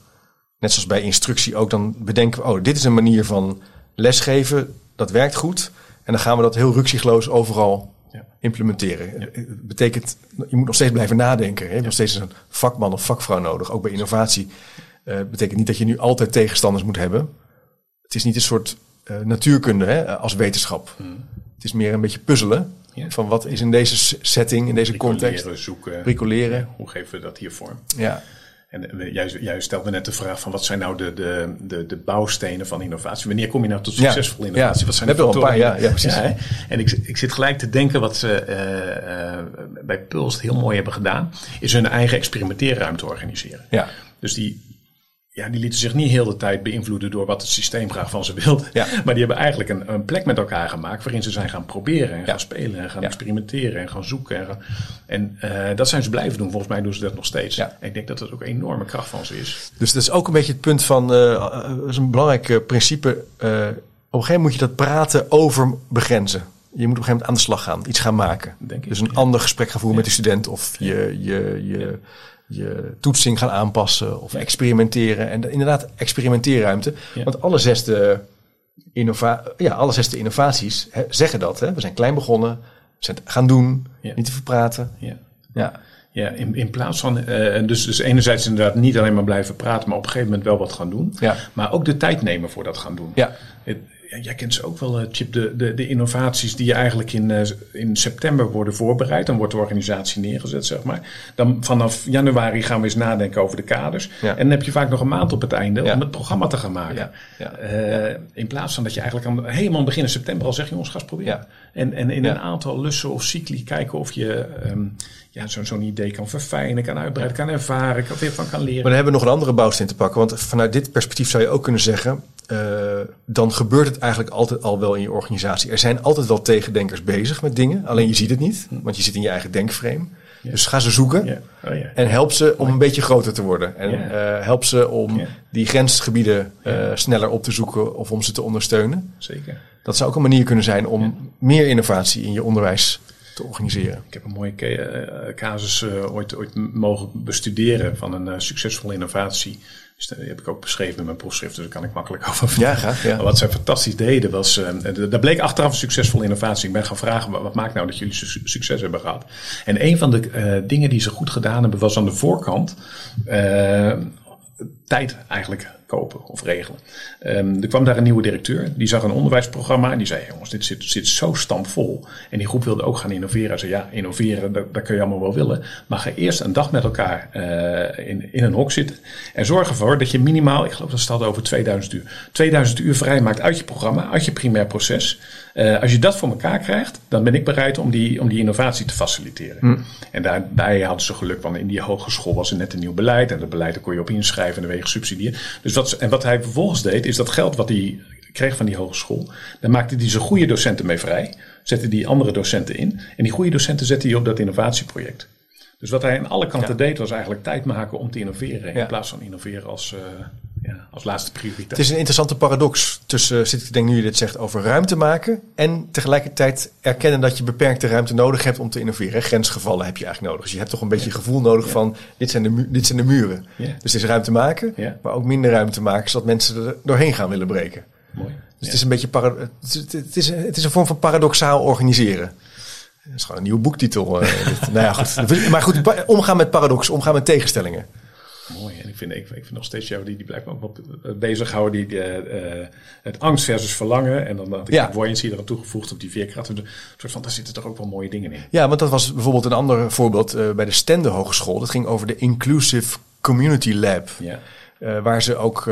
net zoals bij instructie ook, dan bedenken we, oh, dit is een manier van lesgeven, dat werkt goed. En dan gaan we dat heel ruksigloos overal ja. implementeren. Het betekent, je moet nog steeds blijven nadenken. Je hebt nog steeds een vakman of vakvrouw nodig, ook bij innovatie. Uh, betekent niet dat je nu altijd tegenstanders moet hebben. Het is niet een soort uh, natuurkunde hè, als wetenschap. Hmm. Het is meer een beetje puzzelen. Ja. Van wat is in deze setting, in deze context. Zoeken, Bricoleren. hoe geven we dat hier vorm? Ja. En jij, jij stelde net de vraag van wat zijn nou de, de, de, de bouwstenen van innovatie? Wanneer kom je nou tot succesvolle ja, innovatie? Wat zijn de factoren? Een paar, ja, ja, precies. Ja, en ik, ik zit gelijk te denken wat ze uh, uh, bij Pulst heel mooi hebben gedaan, is hun eigen experimenteerruimte organiseren. Ja. Dus die, ja, die lieten zich niet heel de tijd beïnvloeden door wat het systeem graag van ze wilde. Ja. *laughs* Maar die hebben eigenlijk een, een, plek met elkaar gemaakt waarin ze zijn gaan proberen en gaan spelen en gaan experimenteren en gaan zoeken. En, en uh, dat zijn ze blijven doen. Volgens mij doen ze dat nog steeds. En ik denk dat dat ook een enorme kracht van ze is. Dus dat is ook een beetje het punt van, uh, dat is een belangrijk principe. Uh, op een gegeven moment moet je dat praten over begrenzen. Je moet op een gegeven moment aan de slag gaan, iets gaan maken. Denk ik, dus een ander gesprek gaan voeren met de student of je, je, je je toetsing gaan aanpassen of experimenteren. En inderdaad, experimenteerruimte. Want alle zesde, innova ja, alle zesde innovaties hè, zeggen dat. Hè? We zijn klein begonnen, we zijn gaan doen, niet te verpraten. Ja. ja. Ja, in, in plaats van, uh, dus, dus enerzijds inderdaad niet alleen maar blijven praten, maar op een gegeven moment wel wat gaan doen. Ja. Maar ook de tijd nemen voor dat gaan doen. Ja. Het, jij kent ze ook wel, Chip, de, de, de innovaties die eigenlijk in, uh, in september worden voorbereid. Dan wordt de organisatie neergezet, zeg maar. Dan vanaf januari gaan we eens nadenken over de kaders. Ja. En dan heb je vaak nog een maand op het einde ja. om het programma te gaan maken. Ja. Uh, in plaats van dat je eigenlijk aan, helemaal begin september al zegt, jongens, ga eens proberen. En, en in een aantal lussen of cycli kijken of je um, ja, zo'n zo'n idee kan verfijnen, kan uitbreiden, kan ervaren, kan weer van kan leren. Maar dan hebben we nog een andere bouwsteen te pakken. Want vanuit dit perspectief zou je ook kunnen zeggen, uh, dan gebeurt het eigenlijk altijd al wel in je organisatie. Er zijn altijd wel tegendenkers bezig met dingen, alleen je ziet het niet, want je zit in je eigen denkframe. Dus ga ze zoeken. Oh, en help ze om een beetje groter te worden. En uh, help ze om die grensgebieden uh, sneller op te zoeken of om ze te ondersteunen. Zeker. Dat zou ook een manier kunnen zijn om meer innovatie in je onderwijs te organiseren. Ik heb een mooie uh, casus ooit, ooit mogen bestuderen van een succesvolle innovatie. Dus dat heb ik ook beschreven in mijn proefschrift, dus daar kan ik makkelijk over vertellen. Ja, graag. Ja. Wat zij fantastisch deden was, uh, daar bleek achteraf een succesvolle innovatie. Ik ben gaan vragen, wat maakt nou dat jullie su succes hebben gehad? En een van de uh, dingen die ze goed gedaan hebben, was aan de voorkant tijd eigenlijk kopen of regelen. Um, er kwam daar een nieuwe directeur, die zag een onderwijsprogramma en die zei, jongens, dit zit, zit zo stampvol. En die groep wilde ook gaan innoveren. Hij zei, ja, innoveren, dat, kun je allemaal wel willen. Maar ga eerst een dag met elkaar uh, in, in een hok zitten en zorg ervoor dat je minimaal, ik geloof dat staat over 2000 uur, 2000 uur vrijmaakt uit je programma, uit je primair proces. Uh, als je dat voor elkaar krijgt, dan ben ik bereid om die, om die innovatie te faciliteren. Hmm. En daar, daar hadden ze geluk, want in die hogeschool was er net een nieuw beleid. En dat beleid daar kon je op inschrijven en dan werd je gesubsidieerd. Dus wat, en wat hij vervolgens deed, is dat geld wat hij kreeg van die hogeschool, daar maakte hij zijn goede docenten mee vrij. Zette die andere docenten in. En die goede docenten zette hij op dat innovatieproject. Dus wat hij aan alle kanten ja. deed, was eigenlijk tijd maken om te innoveren. Ja. In plaats van innoveren als, uh, ja, als laatste prioriteit. Het is een interessante paradox tussen, zit ik denk nu je dit zegt, over ruimte maken. En tegelijkertijd erkennen dat je beperkte ruimte nodig hebt om te innoveren. Grensgevallen heb je eigenlijk nodig. Dus je hebt toch een beetje gevoel nodig van, dit zijn de, dit zijn de muren. Dus het is ruimte maken, maar ook minder ruimte maken, zodat mensen er doorheen gaan willen breken. Mooi. Dus het is een beetje para het, is, het, is, het is een vorm van paradoxaal organiseren. Dat is gewoon een nieuwe boektitel. Uh, *laughs* nou ja, goed. Maar goed, omgaan met paradox, omgaan met tegenstellingen. Mooi. En ik vind, ik, ik vind nog steeds jou, die, die blijft me ook wel bezighouden. Die, uh, het angst versus verlangen. En dan had ik ja. buoyancy eraan toegevoegd op die veerkracht. Een soort van, daar zitten toch ook wel mooie dingen in. Ja, want dat was bijvoorbeeld een ander voorbeeld uh, bij de Stende Hogeschool. Dat ging over de Inclusive Community Lab. Ja. Uh, waar ze ook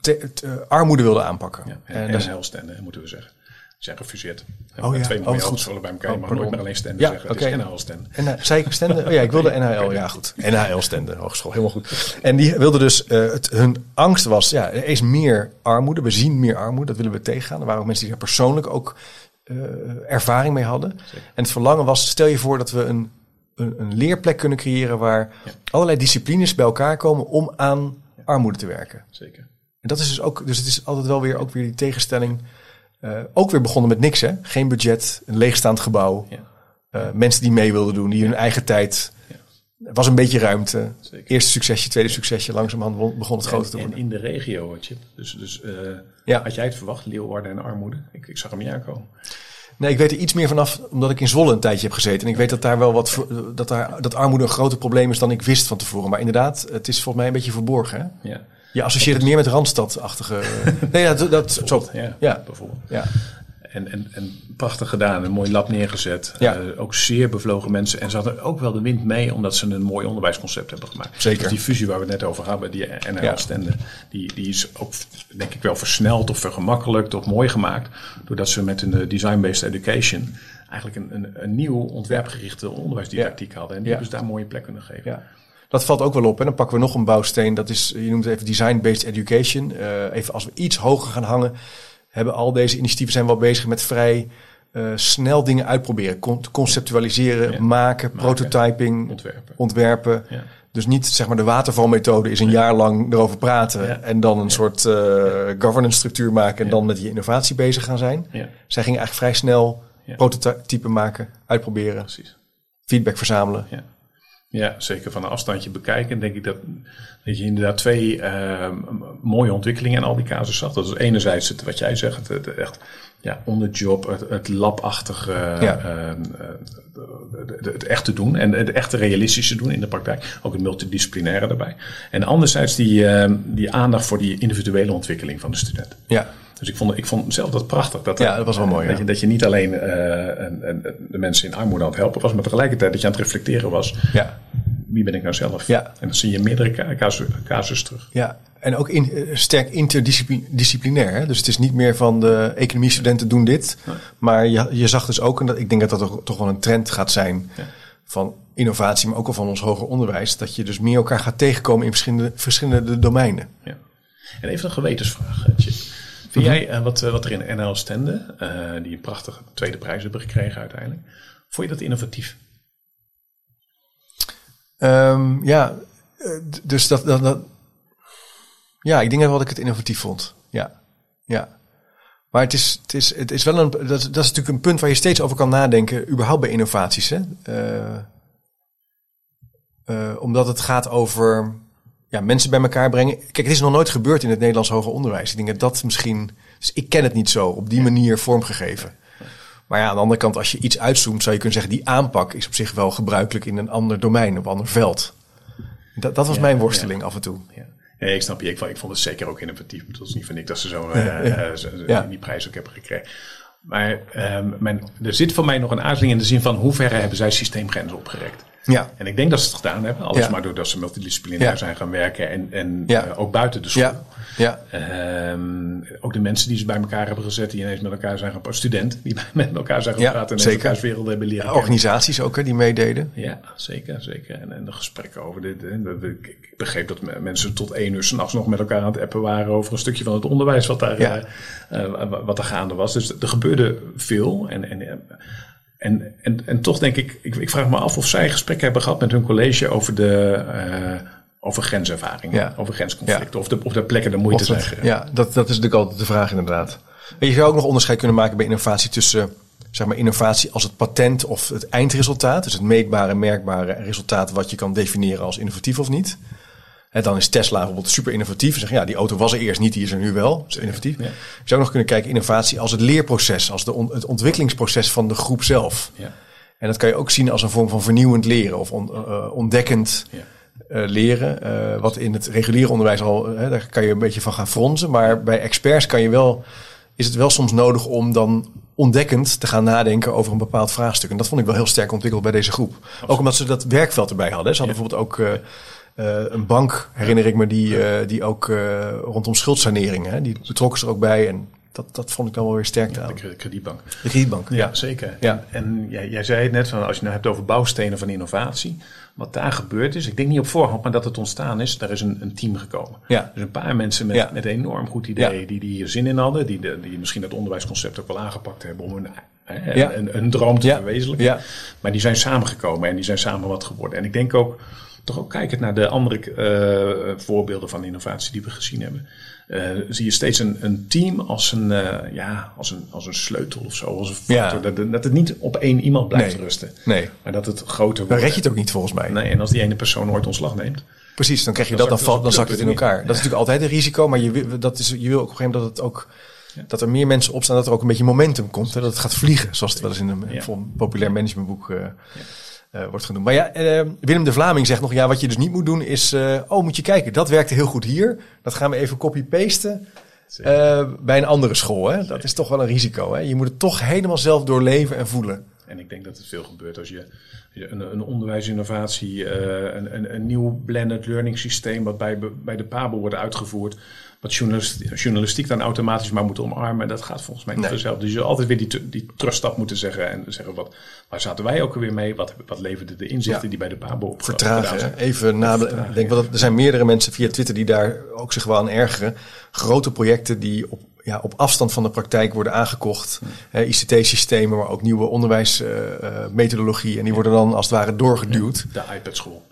te, te, armoede wilden aanpakken. Ja, en, en, en heilstende, moeten we zeggen zijn gefuseerd. Oh ja, twee mooie oh, goed. bij elkaar. Je mag nooit meer alleen stenden ja, zeggen. Okay. Het is NHL-stenden. En, zei ik stenden? Oh ja, ik wilde *laughs* NHL. Ja, goed. NHL-stenden, hogeschool. Helemaal goed. En die wilden dus, uh, het, hun angst was, ja, er is meer armoede. We zien meer armoede. Dat willen we tegengaan. Er waren ook mensen die daar persoonlijk ook uh, ervaring mee hadden. Zeker. En het verlangen was, stel je voor dat we een, een, een leerplek kunnen creëren waar ja. allerlei disciplines bij elkaar komen om aan armoede te werken. Zeker. En dat is dus ook, dus het is altijd wel weer, ook weer die tegenstelling uh, ook weer begonnen met niks, hè? Geen budget, een leegstaand gebouw. Ja. Uh, mensen die mee wilden doen, die hun eigen tijd. Er was een beetje ruimte. Zeker. Eerste succesje, tweede succesje. Langzamerhand begon het groter te worden. En in de regio, Chip. Dus, dus uh, ja. had jij het verwacht, Leeuwarden en armoede? Ik, ik zag hem niet aankomen. Nee, ik weet er iets meer vanaf, omdat ik in Zwolle een tijdje heb gezeten. En ik weet dat daar wel wat, dat, daar, dat armoede een groter probleem is dan ik wist van tevoren. Maar inderdaad, het is volgens mij een beetje verborgen. Hè? Ja. Je associeert het meer met Randstad-achtige... *laughs* nee, ja, dat, dat zo. Ja, ja, bijvoorbeeld. Ja. En, en, en prachtig gedaan, een mooi lab neergezet. Ja. Uh, ook zeer bevlogen mensen. En ze hadden ook wel de wind mee, omdat ze een mooi onderwijsconcept hebben gemaakt. Zeker. Dus die fusie waar we het net over hadden, die NL-stende, die, die is ook denk ik wel versneld of vergemakkelijkt of mooi gemaakt. Doordat ze met een eh, design-based education eigenlijk een, een, een nieuw ontwerpgerichte onderwijsdidactiek hadden. En die hebben ze daar een mooie plek kunnen geven. Dat valt ook wel op. En dan pakken we nog een bouwsteen. Dat is, je noemt het even design-based education. Uh, even als we iets hoger gaan hangen, hebben al deze initiatieven zijn wel bezig met vrij uh, snel dingen uitproberen. Con conceptualiseren, maken, prototyping, ontwerpen. ontwerpen. Ja. Dus niet zeg maar de watervalmethode is een jaar lang erover praten en dan een soort uh, governance structuur maken en dan met die innovatie bezig gaan zijn. Zij gingen eigenlijk vrij snel prototypen maken, uitproberen, Precies. feedback verzamelen. Ja, zeker van een afstandje bekijken. Denk ik dat, dat je inderdaad twee uh, mooie ontwikkelingen in al die casus zag. Dat is enerzijds het, wat jij zegt, het, echt ja, on the job, het, het labachtige, ja. uh, het echte doen en het echte realistische doen in de praktijk. Ook het multidisciplinaire daarbij. En anderzijds die, uh, die aandacht voor die individuele ontwikkeling van de student. Ja. Dus ik vond, ik vond zelf dat prachtig. Dat, ja, dat was wel mooi. Dat, je, dat je niet alleen uh, de mensen in armoede aan het helpen was, maar tegelijkertijd dat je aan het reflecteren was. Ja. Wie ben ik nou zelf? Ja. En dan zie je meerdere casus, casus terug. Ja, en ook in, uh, sterk interdisciplinair. Hè? Dus het is niet meer van de economiestudenten doen dit. Maar je, je zag dus ook, en dat, ik denk dat dat toch wel een trend gaat zijn. Ja. Van innovatie, maar ook al van ons hoger onderwijs. Dat je dus meer elkaar gaat tegenkomen in verschillende, verschillende domeinen. Ja. En even een gewetensvraag, Chip. Vind jij uh, wat, wat er in NL Stende, uh, die een prachtige tweede prijs hebben gekregen uiteindelijk, vond je dat innovatief? Um, ja, dus dat, dat, dat, ja, ik denk wel dat ik het innovatief vond. Ja, ja. Maar het is, het is, het is wel een, dat, dat is natuurlijk een punt waar je steeds over kan nadenken, überhaupt bij innovaties. Hè? Uh, omdat het gaat over ja, mensen bij elkaar brengen. Kijk, het is nog nooit gebeurd in het Nederlands hoger onderwijs. Ik denk dat dat misschien. Dus ik ken het niet zo op die manier vormgegeven. Maar ja, aan de andere kant, als je iets uitzoomt, zou je kunnen zeggen: die aanpak is op zich wel gebruikelijk in een ander domein, op een ander veld. Dat, dat was ja, mijn worsteling ja. af en toe. Ja. Ja, ik snap je. Ik, ik vond het zeker ook innovatief. Het was niet van ik dat ze zo, uh, zo die prijs ook hebben gekregen. Maar um, mijn, er zit voor mij nog een aarzeling in de zin van hoe ver hebben zij systeemgrenzen opgerekt. Ja. En ik denk dat ze het gedaan hebben. Alles ja. maar doordat ze multidisciplinair ja. zijn gaan werken. En, en ja. uh, ook buiten de school. Ja. Um, ook de mensen die ze bij elkaar hebben gezet. Die ineens met elkaar zijn gaan Studenten die *laughs* met elkaar zijn gaan praten. En zeker. elkaars wereld hebben leren Organisaties ook hè, die meededen. Ja, zeker. zeker. En, en de gesprekken over dit. ik begreep dat mensen tot één uur s'nachts nog met elkaar aan het appen waren. Over een stukje van het onderwijs wat daar, uh, uh, wat er gaande was. Dus er gebeurde veel. En, en en, en, en toch denk ik, ik, ik, vraag me af of zij gesprekken hebben gehad met hun college over de. Uh, over grenservaringen, ja. over grensconflicten, ja. of, de, of de plekken de moeite dat, zijn. Ja, dat, dat is natuurlijk altijd de vraag inderdaad. En je zou ook nog onderscheid kunnen maken bij innovatie tussen zeg maar, innovatie als het patent of het eindresultaat. Dus het meetbare, merkbare resultaat wat je kan definiëren als innovatief of niet. Hè, dan is Tesla bijvoorbeeld super innovatief. Ze zeggen, ja, die auto was er eerst niet, die is er nu wel. Dat is innovatief. Je zou nog kunnen kijken innovatie als het leerproces, als de on- het ontwikkelingsproces van de groep zelf. Ja. En dat kan je ook zien als een vorm van vernieuwend leren of on- eh, ontdekkend Ja. eh, leren. Eh, wat in het reguliere onderwijs al, eh, daar kan je een beetje van gaan fronsen. Maar bij experts kan je wel, is het wel soms nodig om dan ontdekkend te gaan nadenken over een bepaald vraagstuk. En dat vond ik wel heel sterk ontwikkeld bij deze groep. Ook omdat ze dat werkveld erbij hadden. Ze hadden bijvoorbeeld ook eh, een bank, herinner ik me, die, eh, die ook eh, rondom schuldsaneringen, hè, die betrokken ze er ook bij. En dat, dat vond ik dan wel weer sterk aan. De kre- kredietbank. De kredietbank. Ja, zeker. Ja. En jij, jij zei het net, van als je het nou hebt over bouwstenen van innovatie. Wat daar gebeurd is, ik denk niet op voorhand, maar dat het ontstaan is, daar is een, een team gekomen. Ja. Dus een paar mensen met, Ja. met een enorm goed idee, die, die hier zin in hadden. Die, de, die misschien het onderwijsconcept ook wel aangepakt hebben om hun, hè, een, een droom te verwezenlijken. Ja. Maar die zijn samengekomen en die zijn samen wat geworden. En ik denk ook, toch ook kijkend naar de andere eh, voorbeelden van innovatie die we gezien hebben. eh, zie je steeds een, een team als een, eh, ja, als, een, als een sleutel of zo. Als een Ja. Dat, dat het niet op één iemand blijft Nee. rusten. Nee, Maar dat het groter dan wordt. red je het ook niet volgens mij. Nee, en als die ene persoon ooit ontslag neemt. Precies, dan krijg je Dan dat, dan, zakt valt, dan zakt het in elkaar. Dat is natuurlijk altijd een risico, maar je wil, dat is, je wil ook op een gegeven moment dat het ook dat er meer mensen opstaan, dat er ook een beetje momentum komt. Hè, dat het gaat vliegen, zoals het wel eens in een populair managementboek eh, wordt genoemd. Maar ja, eh, Willem de Vlaming zegt nog, ja, wat je dus niet moet doen is, eh, oh, moet je kijken, dat werkte heel goed hier. Dat gaan we even copy-pasten bij een andere school. Hè. Dat is toch wel een risico. Hè. Je moet het toch helemaal zelf doorleven en voelen. En ik denk dat het veel gebeurt als je, een, een onderwijsinnovatie, een, een, een nieuw blended learning systeem wat bij, bij de PABO wordt uitgevoerd, wat journalistiek, journalistiek dan automatisch maar moet omarmen, dat gaat volgens mij niet Nee. vanzelf. Dus je zult altijd weer die, die terugstap moeten zeggen en zeggen, wat, waar zaten wij ook alweer mee? Wat, wat leverden de inzichten Ja. die bij de PABO op Vertragen. zijn? Even na, vertragen, ik denk er zijn meerdere mensen via Twitter die daar ook zich wel aan ergeren. Grote projecten die op, ja, op afstand van de praktijk worden aangekocht. Hè, ICT-systemen, maar ook nieuwe onderwijsmethodologie. en die worden dan als het ware doorgeduwd. De iPad-school.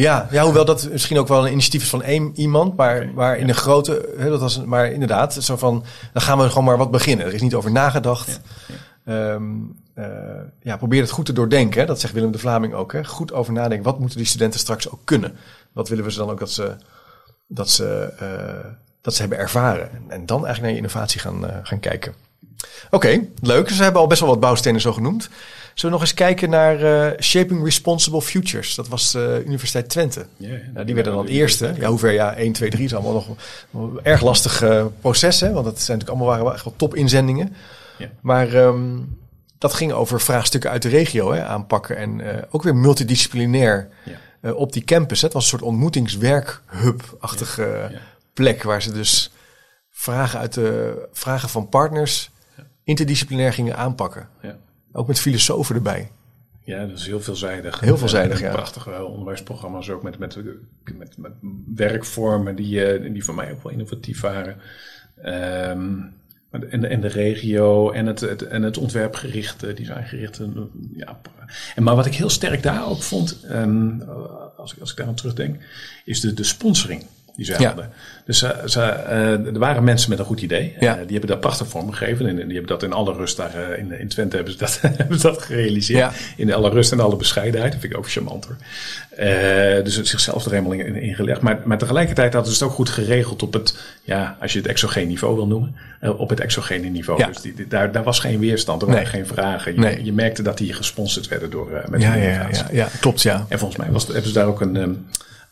Ja, ja, hoewel dat misschien ook wel een initiatief is van één iemand, maar, maar in ja. een grote, hè, dat was, maar inderdaad, zo van, dan gaan we gewoon maar wat beginnen. Er is niet over nagedacht. Ehm, eh, ja, probeer het goed te doordenken. Hè. Dat zegt Willem de Vlaming ook. Hè. Goed over nadenken. Wat moeten die studenten straks ook kunnen? Wat willen we ze dan ook dat ze, dat ze, eh, dat ze hebben ervaren? En, en dan eigenlijk naar je innovatie gaan, eh, gaan kijken. Oké, leuk. Dus we hebben al best wel wat bouwstenen zo genoemd. Zullen we nog eens kijken naar eh, Shaping Responsible Futures? Dat was de Universiteit Twente. Ja, die werden dan eerste. Ja, hoe ver? Ja, 1, 2, 3 is allemaal nog een erg lastig eh, proces. Hè? Want het zijn natuurlijk allemaal waren echt wel topinzendingen. Ja. Maar ehm, dat ging over vraagstukken uit de regio hè, aanpakken. En eh, ook weer multidisciplinair eh, op die campus. Hè? Het was een soort ontmoetingswerkhub-achtige plek. Waar ze dus vragen, uit de, vragen van partners interdisciplinair gingen aanpakken. Ja. Ook met filosofen erbij. Ja, dat is heel veelzijdig. Heel veelzijdig, ja. Prachtige onderwijsprogramma's ook met, met, met, met werkvormen die, eh, die voor mij ook wel innovatief waren. De- en, de, en de regio en het, het, en het ontwerpgerichte, designgerichte. Ja. En, maar wat ik heel sterk daar ook vond, ehm, als, ik, als ik daar aan terugdenk, is de, de sponsoring die ze Ja. hadden. Dus ze, ze, eh, er waren mensen met een goed idee. Ja. Eh, die hebben dat prachtig vormgegeven. En die hebben dat in alle rust daar eh, in, in Twente hebben ze dat, *laughs* hebben ze dat gerealiseerd. Ja. In alle rust en alle bescheidenheid. Dat vind ik ook charmant hoor. Eh, dus het zichzelf er helemaal in, in gelegd. Maar, maar tegelijkertijd hadden ze het ook goed geregeld op het, ja, als je het exogeen niveau wil noemen, eh, op het exogene niveau. Ja. Dus die, die- daar, daar was geen weerstand, er Nee. waren geen vragen. Je, Nee. je merkte dat die gesponsord werden door met Ja, ja, ja, ja, klopt ja. En volgens mij was, hebben ze daar ook een, ehm,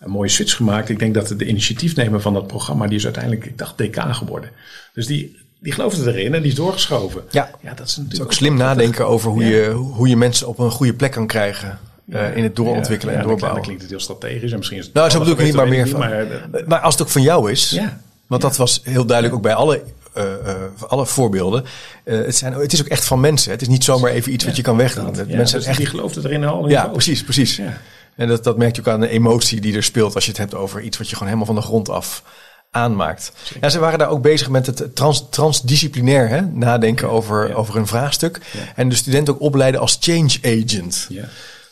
een mooie switch gemaakt. Ik denk dat de initiatiefnemer van dat programma, die is uiteindelijk, ik dacht, DK geworden. Dus die, die geloofde erin en die is doorgeschoven. Ja. ja dat is natuurlijk Het is ook slim nadenken over hoe, Ja. je, hoe je mensen op een goede plek kan krijgen. eh, in het doorontwikkelen en doorbouwen. Dan klinkt het heel strategisch en misschien is het Nou, zo bedoel ik niet, maar meer van. dat niet, Maar, als het ook van jou is, Ja. want dat was heel duidelijk ook bij alle, eh, eh, alle voorbeelden. Eh, het, zijn, het is ook echt van mensen. Het is niet zomaar even iets wat je kan wegdoen. Ja, mensen dus echt. die geloofde erin al. Ja, precies, precies. Ja. En dat, dat merk je ook aan de emotie die er speelt als je het hebt over iets wat je gewoon helemaal van de grond af aanmaakt. Ja, ze waren daar ook bezig met het trans, transdisciplinair hè, nadenken over, ja. over een vraagstuk. Ja. En de studenten ook opleiden als change agent. Ja.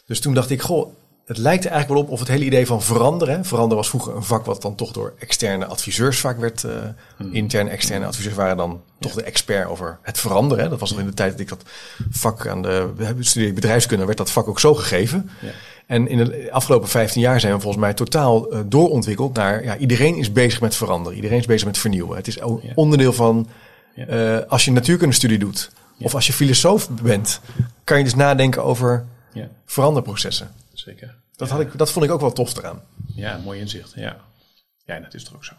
Dus toen dacht ik, goh, het lijkt er eigenlijk wel op of het hele idee van veranderen. hè, Veranderen was vroeger een vak wat dan toch door externe adviseurs vaak werd. eh Hmm. Interne, externe adviseurs waren dan toch de expert over het veranderen. hè. Dat was nog in de tijd dat ik dat vak aan de we hebben studeerde bedrijfskunde, werd dat vak ook zo gegeven. En in de afgelopen 15 jaar zijn we volgens mij totaal uh, doorontwikkeld naar ja, iedereen is bezig met veranderen. Iedereen is bezig met vernieuwen. Het is onderdeel van uh, als je een natuurkundestudie doet of als je filosoof bent, kan je dus nadenken over veranderprocessen. Zeker. Dat, had ik, dat vond ik ook wel tof eraan. Ja, mooi inzicht. Ja, ja dat is toch ook zo.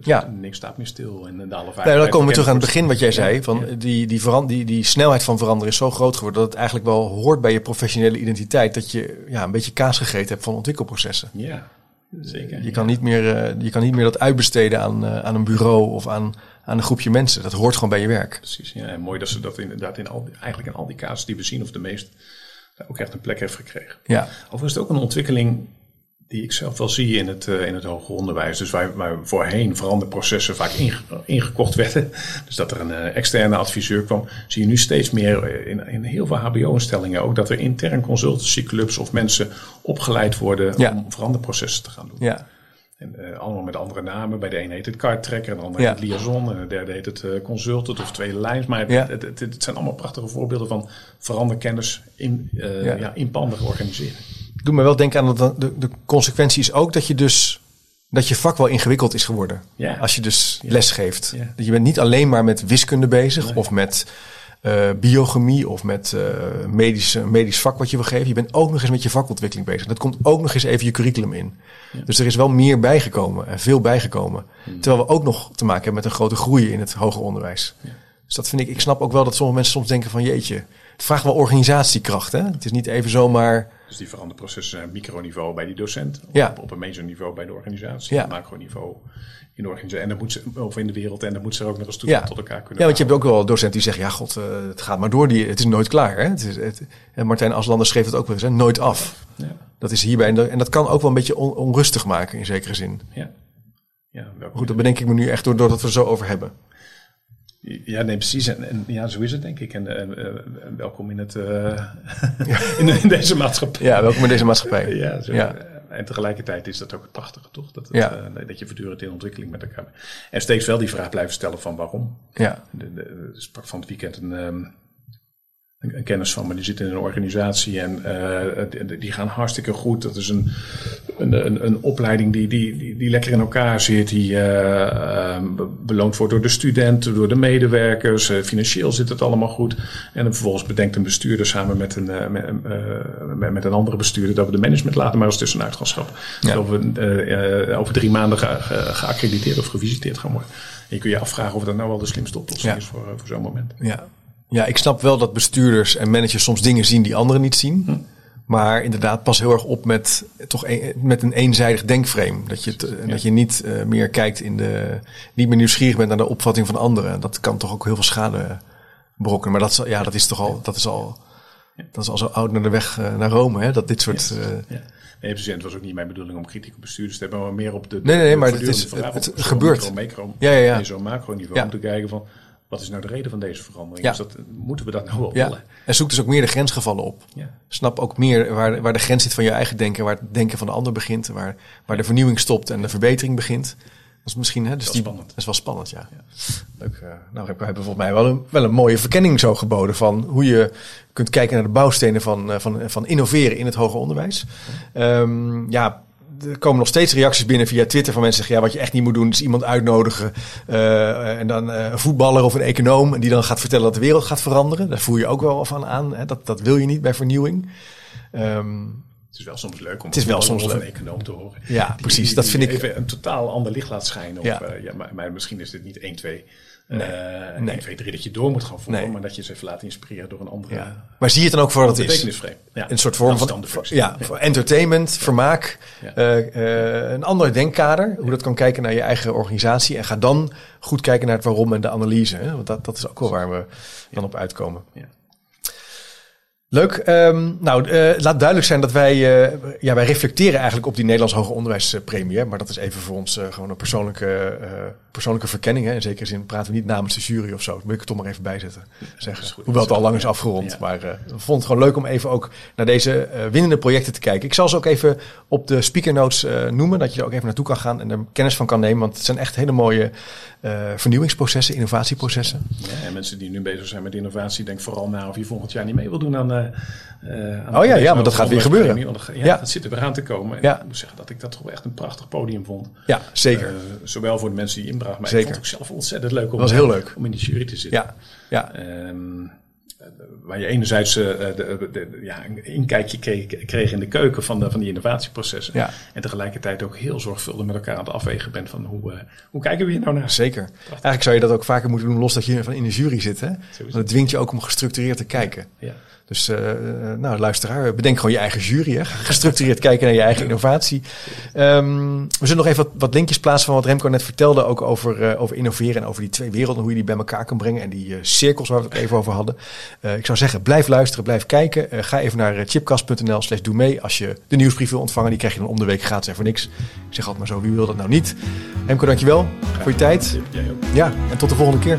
Ja. Niks staat meer stil in de alle Nee, dan komen we terug aan het begin wat jij zei. Van die, die, die, die snelheid van veranderen is zo groot geworden dat het eigenlijk wel hoort bij je professionele identiteit. Dat je ja, een beetje kaas gegeten hebt van ontwikkelprocessen. Ja, zeker. Je, kan, niet meer, uh, je kan niet meer dat uitbesteden aan, uh, aan een bureau of aan, aan een groepje mensen. Dat hoort gewoon bij je werk. Precies. Ja, en mooi dat ze dat inderdaad in al, eigenlijk in al die casus die we zien, of de meest, ook echt een plek heeft gekregen. Ja. Overigens het ook een ontwikkeling die ik zelf wel zie in het, uh, in het hoger onderwijs. Dus waar, waar voorheen veranderprocessen vaak inge, ingekocht werden. *laughs* Dus dat er een uh, externe adviseur kwam. Zie je nu steeds meer in, in heel veel hbo-instellingen ook. Dat er intern consultancyclubs of mensen opgeleid worden ja. om veranderprocessen te gaan doen. Ja. En, uh, allemaal met andere namen. Bij de een heet het cardtracker, en de ander heet het liaison. En de derde heet het uh, consultant of tweede lijns. Maar ja. het, het, het, zijn allemaal prachtige voorbeelden van veranderkennis in, uh, ja. ja inpandig organiseren. Doe me wel denken aan dat de, de consequentie is ook dat je dus dat je vak wel ingewikkeld is geworden. Ja. Als je dus les geeft. Je bent niet alleen maar met wiskunde bezig nee. of met uh, biochemie of met uh, medisch, medisch vak wat je wil geven. Je bent ook nog eens met je vakontwikkeling bezig. Dat komt ook nog eens even je curriculum in. Dus er is wel meer bijgekomen en veel bijgekomen. Hmm. Terwijl we ook nog te maken hebben met een grote groei in het hoger onderwijs. Dus dat vind ik, ik snap ook wel dat sommige mensen soms denken van jeetje, het vraagt wel organisatiekracht. Hè? Het is niet even zomaar. Dus die veranderprocessen zijn microniveau bij die docent, ja. op, op een major-niveau bij de organisatie, ja. macroniveau in de organisatie en dan moet ze over in de wereld en dan moet ze ook nog eens toe ja. tot elkaar kunnen. Ja, want je hebt ook wel docenten die zeggen: ja, god, uh, het gaat maar door, die, het is nooit klaar. Hè? Het is, het, en Martijn Aslander schreef het ook wel eens: hè? nooit af. Ja. Dat is hierbij en dat kan ook wel een beetje on, onrustig maken in zekere zin. Ja. Ja, Goed, dat bedenk ik me nu echt door, doordat we er zo over hebben. Ja, nee, precies. En, en, ja, zo is het denk ik. En, en, en welkom in, het, uh, ja. *laughs* in, in, deze maatschappij. Ja, welkom in deze maatschappij. ja, zo, ja. En tegelijkertijd is dat ook het prachtige, toch? Dat, het, ja. uh, dat je voortdurend in ontwikkeling met elkaar bent. En steeds wel die vraag blijven stellen van waarom. Ja. De, de, de sprak van het weekend een, um, een, kennis van me, die zit in een organisatie en uh, die, die gaan hartstikke goed. Dat is een, een, een, een opleiding die, die, die, die, lekker in elkaar zit, die uh, beloond wordt door de studenten, door de medewerkers. Uh, financieel zit het allemaal goed. En vervolgens bedenkt een bestuurder samen met een, met, met, een andere bestuurder dat we de management laten maar als tussenuit gaan schrappen. Ja. Dat we over drie maanden ge, ge, geaccrediteerd of gevisiteerd gaan worden. En je kun je afvragen of dat nou wel de slimste oplossing ja. is voor, voor zo'n moment. Ja. Ja, ik snap wel dat bestuurders en managers soms dingen zien die anderen niet zien. Hm. Maar inderdaad, pas heel erg op met, toch een, met een eenzijdig denkframe. Dat je, het, ja. dat je niet uh, meer kijkt in de. niet meer nieuwsgierig bent naar de opvatting van anderen. Dat kan toch ook heel veel schade brokken. Maar dat, ja, dat is toch al. Dat is al, ja. dat is al zo oud naar de weg uh, naar Rome, hè? Dat dit soort. Ja. Ja. Nee, precies. Het was ook niet mijn bedoeling om kritiek op bestuurders te hebben, maar meer op de. Nee, nee, nee maar het, is, het, het gebeurt. Micro, micro, ja, ja, ja. Zo'n macro-niveau om te kijken van wat is nou de reden van deze verandering? Ja. Dus dat, moeten we dat nou wel ja. willen? En zoek dus ook meer de grensgevallen op. Ja. Snap ook meer waar, waar de grens zit van je eigen denken, waar het denken van de ander begint, waar, waar de vernieuwing stopt en de verbetering begint. Dat is misschien, hè, dus dat die, is spannend. Dat is wel spannend, ja. ja. Leuk. Uh, nou, hebben we volgens mij wel een, wel een mooie verkenning zo geboden van hoe je kunt kijken naar de bouwstenen van, uh, van, van innoveren in het hoger onderwijs. Um, ja, er komen nog steeds reacties binnen via Twitter van mensen zeggen: ja, wat je echt niet moet doen, is iemand uitnodigen. Uh, en dan uh, een voetballer of een econoom. En die dan gaat vertellen dat de wereld gaat veranderen. Daar voel je ook wel van aan. Hè? Dat, dat wil je niet bij vernieuwing. Um, het is wel soms leuk om het is wel soms een econoom te horen. Ja, die, precies. Die, dat vind ik. Even een totaal ander licht laat schijnen. Of, ja. Uh, ja, maar, maar, misschien is dit niet 1, 2. Nee. Uh, nee. 1, 2, 3 dat je door moet gaan voeren, nee. maar dat je ze even laat inspireren door een andere. Ja. Maar zie je het dan ook voor wat het is? Ja. Een soort vorm van, ja, ja. entertainment, vermaak, uh, uh, een ander denkkader. Hoe dat kan kijken naar je eigen organisatie. En ga dan goed kijken naar het waarom en de analyse. Hè? Want dat, dat is ook wel waar we dan op uitkomen. Leuk. Um, nou, uh, laat duidelijk zijn dat wij, uh, ja, wij reflecteren eigenlijk op die Nederlands hoger onderwijspremie. Hè, maar dat is even voor ons uh, gewoon een persoonlijke, persoonlijke verkenning. Hè. In zekere zin praten we niet namens de jury of zo. Dat moet ik er toch maar even bij zetten. Zeggen. Goed, Hoewel het al lang is afgerond. Ja. Maar we vonden het gewoon leuk om even ook naar deze winnende projecten te kijken. Ik zal ze ook even op de speaker notes noemen. Dat je er ook even naartoe kan gaan en er kennis van kan nemen. Want het zijn echt hele mooie vernieuwingsprocessen, innovatieprocessen. Ja, en mensen die nu bezig zijn met innovatie, denk vooral na of je volgend jaar niet mee wil doen aan Uh, oh ja, ja, maar dat gaat weer gebeuren. Ja, ja, dat zit er weer aan te komen. En ja. ik moet zeggen dat ik dat toch echt een prachtig podium vond. Ja, zeker. Uh, zowel voor de mensen die inbrachten, maar zeker. ik vond het ook zelf ontzettend leuk om, was heel leuk. om in die jury te zitten. Ja, ja. Um, waar je enerzijds uh, de, de, ja, een inkijkje kreeg, kreeg, in de keuken van, de, van die innovatieprocessen. Ja. En tegelijkertijd ook heel zorgvuldig met elkaar aan het afwegen bent van hoe, uh, hoe kijken we hier nou naar. Zeker. Prachtig. Eigenlijk zou je dat ook vaker moeten doen, los dat je van in de jury zit. Hè? Want het dwingt je ook om gestructureerd te kijken. Ja. Dus uh, nou, luisteraar, bedenk gewoon je eigen jury. Hè? Gestructureerd kijken naar je eigen innovatie. Um, we zullen nog even wat, wat, linkjes plaatsen van wat Remco net vertelde. Ook over, uh, over innoveren en over die twee werelden. Hoe je die bij elkaar kan brengen. En die uh, cirkels waar we het even over hadden. ik zou zeggen, blijf luisteren, blijf kijken. ga even naar chipcast.nl slash doe mee. Als je de nieuwsbrief wil ontvangen. Die krijg je dan om de week gratis en voor niks. Ik zeg altijd maar zo, wie wil dat nou niet? Remco, dankjewel ja, voor je tijd. Ja, en tot de volgende keer.